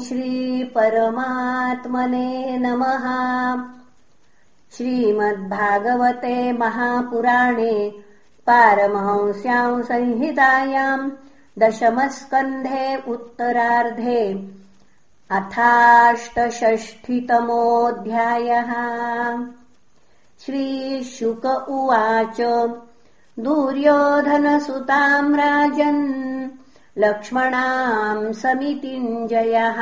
श्रीपरमात्मने नमः। श्रीमद्भागवते महापुराणे पारमहंस्याम् संहितायाम् दशमस्कन्धे उत्तरार्धे अथाष्टषष्ठितमोऽध्यायः। श्रीशुक उवाच दुर्योधनसुताम् राजन् लक्ष्मणाम् समितिञ्जयः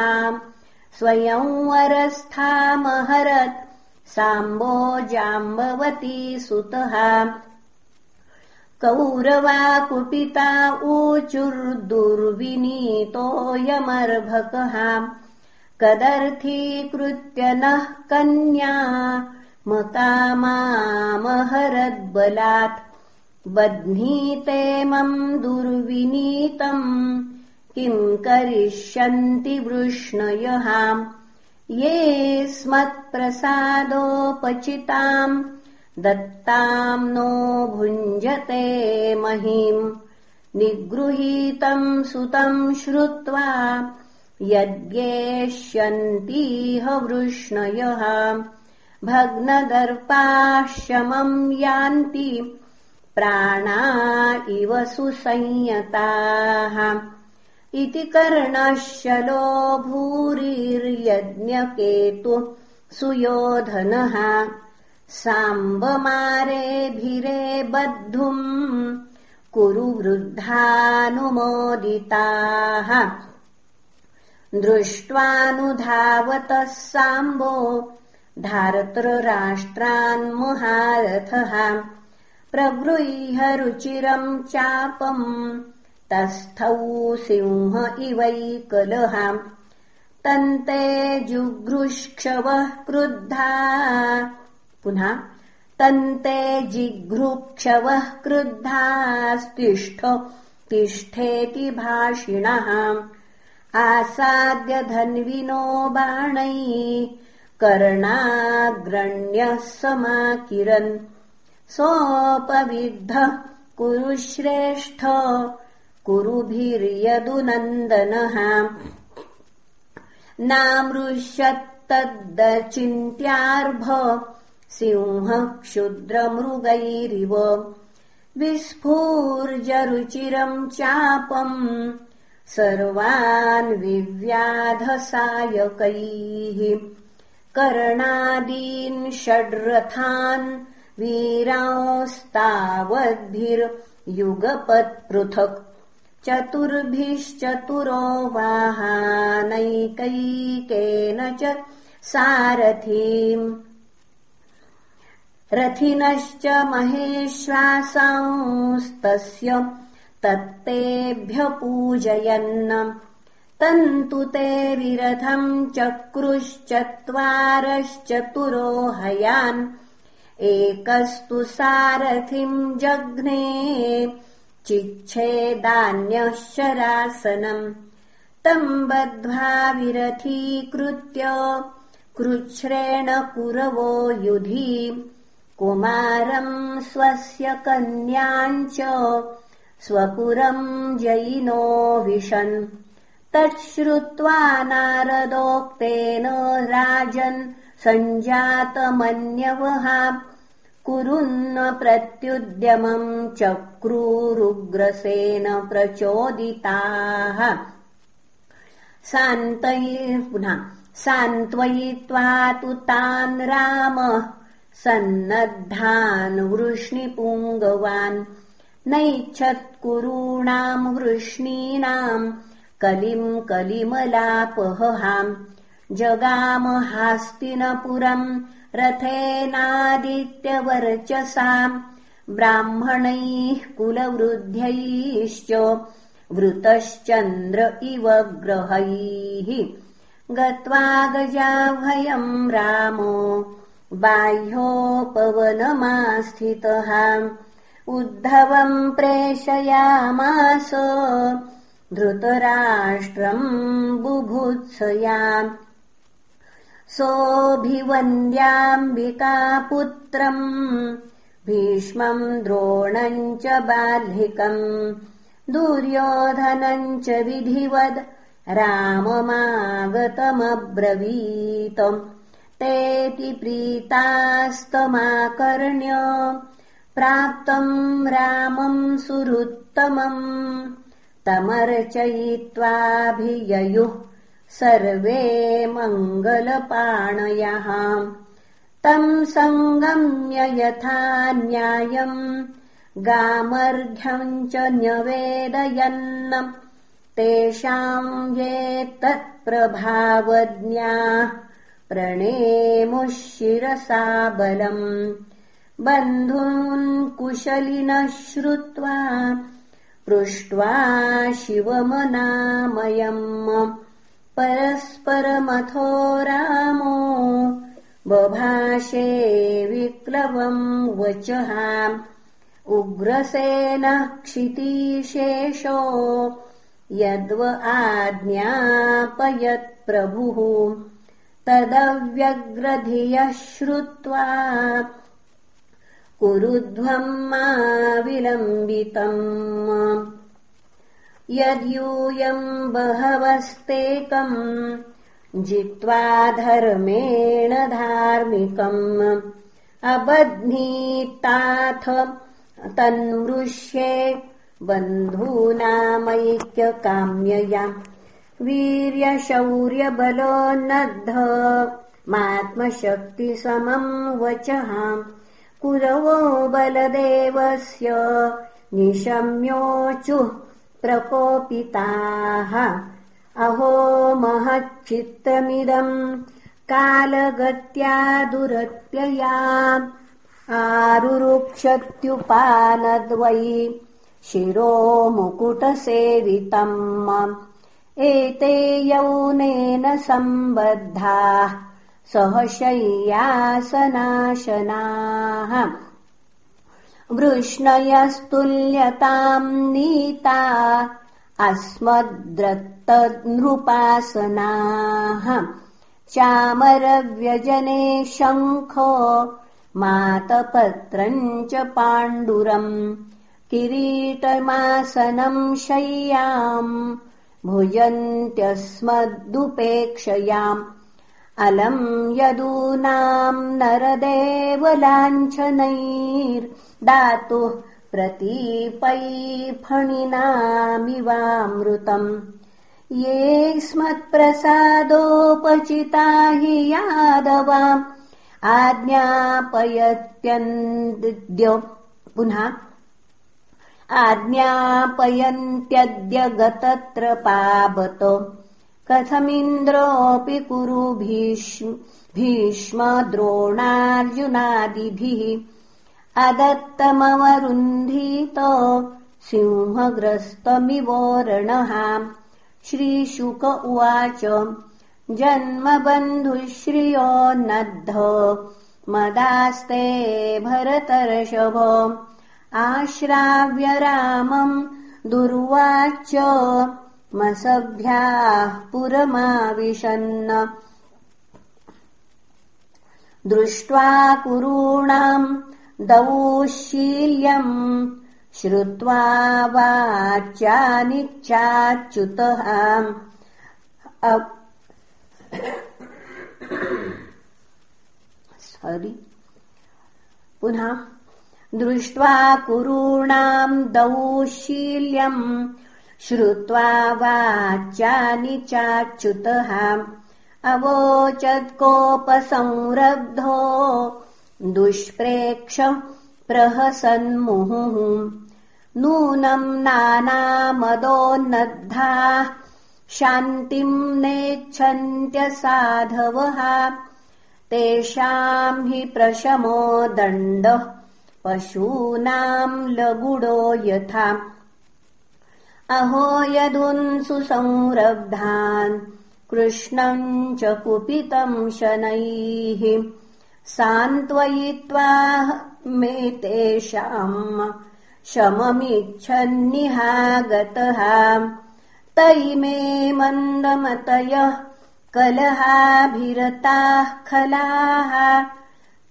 स्वयंवरस्थामहरत् साम्बो जाम्बवती सुतः। कौरवा कुपिता ऊचुर्दुर्विनीतोऽयमर्भकः कदर्थीकृत्य नः कन्या मकामामहरद्बलात् बध्नीतेमम् दुर्विनीतम्। किम् करिष्यन्ति वृष्णयः? ये स्मत्प्रसादोपचिताम् दत्ताम् नो भुञ्जते महीम्। निगृहीतम् सुतम् श्रुत्वा यद्येष्यन्तीह वृष्णयः। भग्नदर्पाशमम् यान्ति प्राणा इव सुसंयताः। इति कर्णशलो भूरिर्यज्ञकेतु सुयोधनः। साम्बमारेभिरे बद्धुम् कुरु वृद्धानुमोदिताः। दृष्ट्वानुधावतः साम्बो धार्तृराष्ट्रान्महारथः प्रगृह्य रुचिरम् चापम् तस्थौ सिंह इवैकलः तन्ते जुघृक्षवः क्रुद्धा। पुनः तन्ते जिघृक्षवः क्रुद्धास्तिष्ठ तिष्ठेति भाषिणः। आसाद्य धन्विनो बाणैः। कर्णाग्रण्यः समाकिरन् सोपविद्धः कुरु श्रेष्ठ कुरुभिर्यदुनन्दनः। नामृष्यत्तद्दचिन्त्यार्भ सिंहः क्षुद्रमृगैरिव विस्फूर्जरुचिरम् चापम् सर्वान् विव्याधसायकैः। कर्णादीन् षड्रथान् वीरांस्तावद्भिर्युगपत्पृथक् चतुर्भिश्चतुरो वाहानैकैकेन च सारथीम् रथिनश्च महेश्वासांस्तस्य तत्तेभ्य पूजयन् तन्तु ते विरथम् चक्रुश्चत्वारश्चतुरो हयान् एकस्तु सारथिम् जघ्ने चिच्छेदान्यः शरासनम् तम् बद्ध्वा विरथीकृत्य कृच्छ्रेण कुरवो युधि। कुमारम् स्वस्य कन्याम् च स्वपुरम् जयिनो विशन् तच्छ्रुत्वा नारदोक्तेन राजन् सञ्जातमन्यवः कुरुन्न प्रत्युद्यमम् चक्रूरुग्रसेन प्रचोदिताः। पुनः सान्त्वयित्वा तु तान् रामः सन्नद्धान् वृष्णिपुङ्गवान्। नैच्छत्कुरूणाम् वृष्णीनाम् कलिम् कलिमलापहाम् जगामहास्तिनपुरम् रथेनादित्यवर्चसाम् ब्राह्मणैः कुलवृद्ध्यैश्च वृतश्चन्द्र इव ग्रहैः। गत्वा गजाभयम् रामो बाह्योपवनमास्थितः। उद्धवम् प्रेषयामास धृतराष्ट्रम् बुभुत्सयाम् सोऽभिवन्द्याम्बिकापुत्रम् भीष्मम् द्रोणम् च बाल्हिकम् दुर्योधनम् च विधिवद् राममागतमब्रवीत तेति प्रीतास्तमाकर्ण्य प्राप्तम् रामम् सुहृत्तमम्। तमर्चयित्वाभिययुः सर्वे मङ्गलपाणयः। तम् सङ्गम्य यथा न्यायम् गामर्घ्यम् च न्यवेदयन् तेषाम् ये तत्प्रभावज्ञाः प्रणेमुः शिरसा बलम्। बन्धून् कुशलिनः श्रुत्वा पृष्ट्वा शिवमनामयम् परस्परमथो रामो। बभाषे विक्लवम् वचः उग्रसेनः क्षितीशेषो। यद्व आज्ञापयत्प्रभुः तदव्यग्रधियः श्रुत्वा। कुरुध्वम् मा विलम्बितम् यद्यूयम् बहवस्तेकम् जित्वा धर्मेण धार्मिकम् अबध्नीताथ तन्मृष्ये बन्धूनामैक्यकाम्यया वीर्यशौर्यबलोन्नद्ध मात्मशक्तिसमम् वचः कुरवो बलदेवस्य निशम्योचुः प्रकोपिताः। अहो महच्चित्तमिदम् कालगत्या दुरत्यया आरुरुक्षत्युपानद्वै शिरो मुकुटसेवितम् एते यौनेन सम्बद्धाः सहशय्यासनाशनाः वृष्णयस्तुल्यताम् नीता अस्मद्रत्तनृपासनाः चामरव्यजने शङ्खो मातपत्रम् च पाण्डुरम् किरीटमासनम् शय्याम् भुजन्त्यस्मदुपेक्षयाम्। अलम् यदूनाम् नरदेवलाञ्छनैर्दातुः प्रतीपैफणिनामिवामृतम्। ये स्मत्प्रसादोपचिता हि यादवाम्। आज्ञापयत्यन्द्य पुनः आज्ञापयन्त्यद्य गतत्र पावत कथमिन्द्रोऽपि कुरु भीष्म द्रोणार्जुनादिभिः अदत्तमवरुन्धीत सिंहग्रस्तमिवोरणः श्रीशुक उवाच जन्मबन्धुश्रियो नद्ध मदास्ते आश्राव्य रामम् दुर्वाच मसभ्याः पुरमाविशन् दृष्ट्वा कुरूणाम् दौशील्यम् श्रुत्वा वाच्यानिच्चाच्युतः सरि पुनः दृष्ट्वा कुरूणाम् दौशील्यम् श्रुत्वा वाच्यानि चाच्युतः। अवोचत्कोपसंरब्धो दुष्प्रेक्ष प्रहसन्मुहुः। नूनम् नानामदोन्नद्धाः शान्तिम् नेच्छन्त्यसाधवः। तेषाम् हि प्रशमो दण्डः पशूनाम् लगुडो यथा। अहो यदुन्सु संरब्धान् कृष्णम् च कुपितम् शनैः सान्त्वयित्वा मे तेषाम् शममिच्छन्निहागतः। तैमे मन्दमतयः कलहाभिरताः खलाः।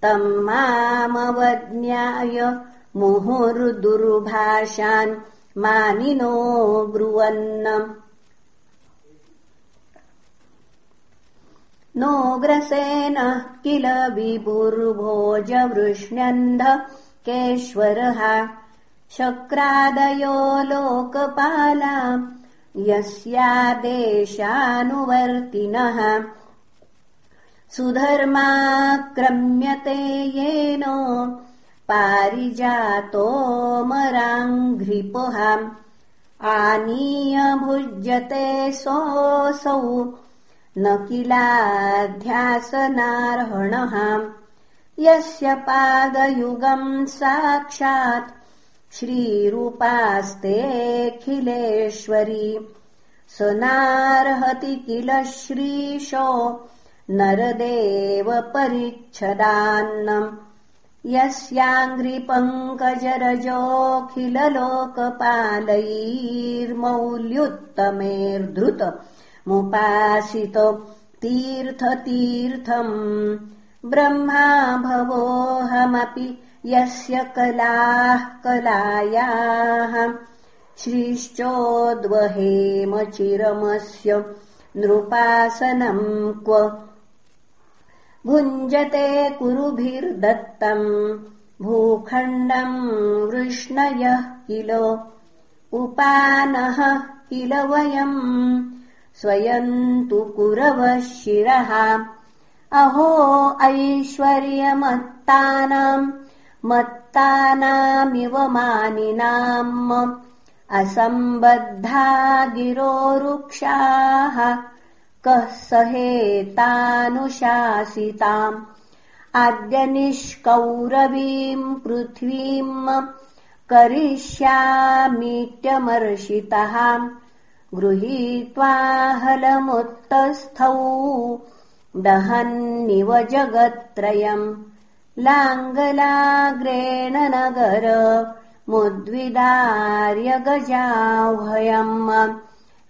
तम् मामवज्ञाय मुहुर्दुर्भाषान् मानिनो ब्रुवन् नोग्रसेनः किल केश्वरः शक्रादयो लोकपाला यस्यादेशानुवर्तिनः सुधर्माक्रम्यते येन पारिजातोमराङ्घ्रिपुहाम् आनीय भुज्यते सोऽसौ न किलाध्यासनार्हणः। यस्य पादयुगम् साक्षात् श्रीरूपास्तेऽखिलेश्वरी। स नार्हति किल श्रीशो नरदेवपरिच्छदान्नम् यस्याङ्घ्रिपङ्कजरजोऽखिललोकपालैर्मौल्युत्तमेर्धृतमुपासित तीर्थतीर्थम् ब्रह्मा भवोऽहमपि यस्य कलाः कलायाः। श्रीश्चोद्वहेमचिरमस्य नृपासनम् क्व भुञ्जते कुरुभिर्दत्तम् भूखण्डम् वृष्णयः किल उपानः किल वयम् स्वयम् तु कुरवः शिरः अहो ऐश्वर्यमत्तानाम् मत्तानामिव मानिनाम्। असम्बद्धा गिरोरुक्षाः कः सहेतानुशासिताम् अद्य निष्कौरवीम् पृथ्वीम् करिष्यामीत्यमर्षितः गृहीत्वा हलमुत्तस्थौ। दहन्निव जगत्त्रयम् लाङ्गलाग्रेण नगर मुद्विदार्य गजाह्वयम्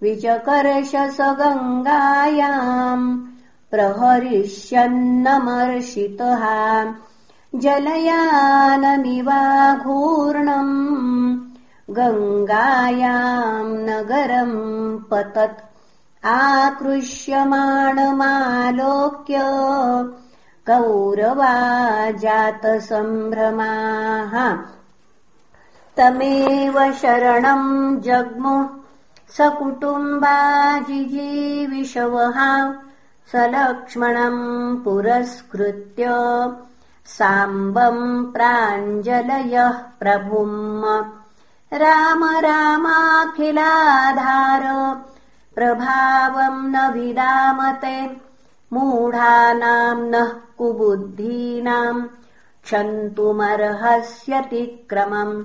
विचकर्ष स गङ्गायाम् प्रहरिष्यन्नमर्षितः। जलयानमिवाघूर्णम् गङ्गायाम् नगरम् पतत्। आकृष्यमाणमालोक्य कौरवा जातसम्भ्रमाः तमेव शरणम् जग्मु सकुटुम्बाजिजीविषवः स लक्ष्मणम् पुरस्कृत्य साम्बम् प्राञ्जलयः प्रभुम् राम रामाखिलाधार। प्रभावम् न विदामते मूढानाम् नः कुबुद्धीनाम् क्षन्तुमर्हस्यतिक्रमम्।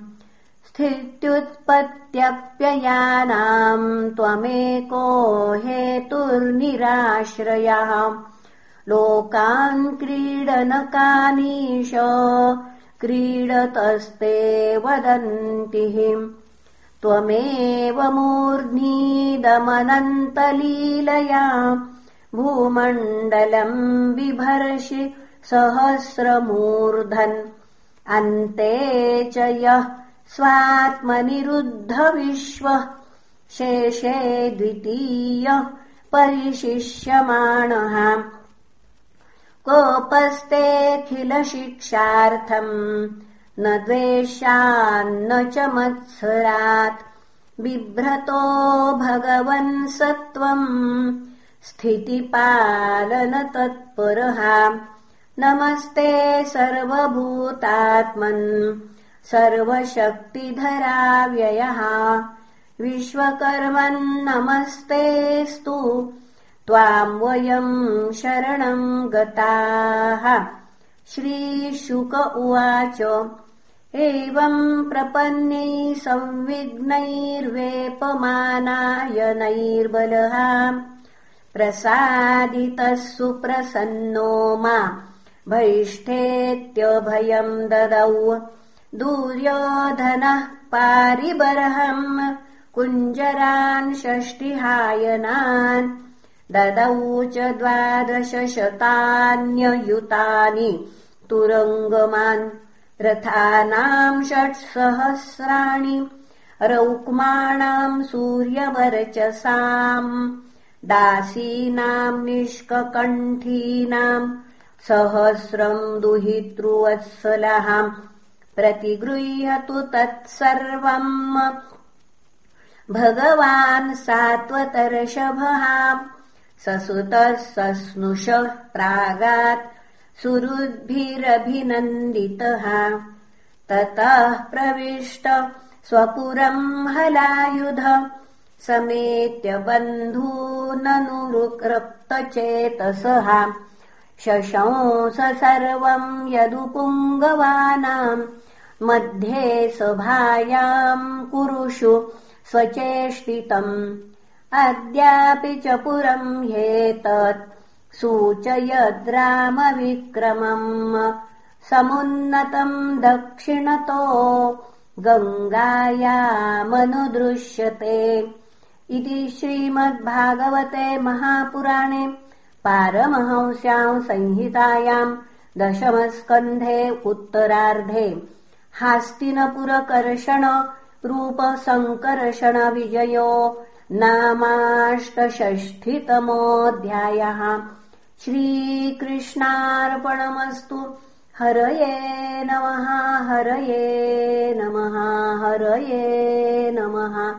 स्थित्युत्पत्त्यप्ययानाम् त्वमेको हेतुर्निराश्रयः। लोकान् क्रीडनकानीश क्रीडतस्ते वदन्तिः त्वमेव मूर्ध्नीदमनन्तलीलया भूमण्डलम् बिभर्षि सहस्रमूर्धन्। अन्ते च यः स्वात्मनिरुद्धविश्वः शेषे द्वितीयः परिशिष्यमाणः कोपस्तेऽखिलशिक्षार्थम्। न द्वेषान्न च मत्सरात्। बिभ्रतो भगवन् सत्त्वम्। स्थितिपालनतत्परः नमस्ते सर्वभूतात्मन्। सर्वशक्तिधराव्ययः। विश्वकर्मन्नमस्तेऽस्तु त्वाम् वयम् शरणम् गताः। श्रीशुक उवाच एवम् प्रपन्नै संविघ्नैर्वेपमानाय नैर्बलः प्रसादितः सुप्रसन्नो मा भैष्ठेत्यभयम् ददौ। दुर्योधनः पारिबर्हम् कुञ्जरान् षष्टिहायनान् ददौ च द्वादशशतान्ययुतानि तुरङ्गमान् रथानाम् षट्सहस्राणि रौक्माणाम् सूर्यवर्चसाम् दासीनाम् निष्ककण्ठीनाम् सहस्रम् दुहितृवत्सलः प्रतिगृह्यतु तत्सर्वम्। भगवान् सात्वतर्षभः ससुतः सस्नुषः प्रागात् सुहृद्भिरभिनन्दितः। ततः प्रविष्ट स्वपुरम् हलायुध समेत्य बन्धूननुरुक्तचेतसः शशंस सर्वम् यदुपुङ्गवानाम् मध्ये सभायाम् कुरुषु स्वचेष्टितम् अद्यापि च पुरम् ह्येतत् सूचयद्रामविक्रमम्। समुन्नतम् दक्षिणतो गङ्गायामनुदृश्यते इति श्रीमद्भागवते महापुराणे पारमहंस्याम् संहितायाम् दशमस्कन्धे उत्तरार्धे। हास्तिनपुरकर्षण रूपसङ्कर्षणविजयो नामाष्टषष्ठितमोऽध्यायः। श्रीकृष्णार्पणमस्तु। हरये नमः हरये नमः हरये नमः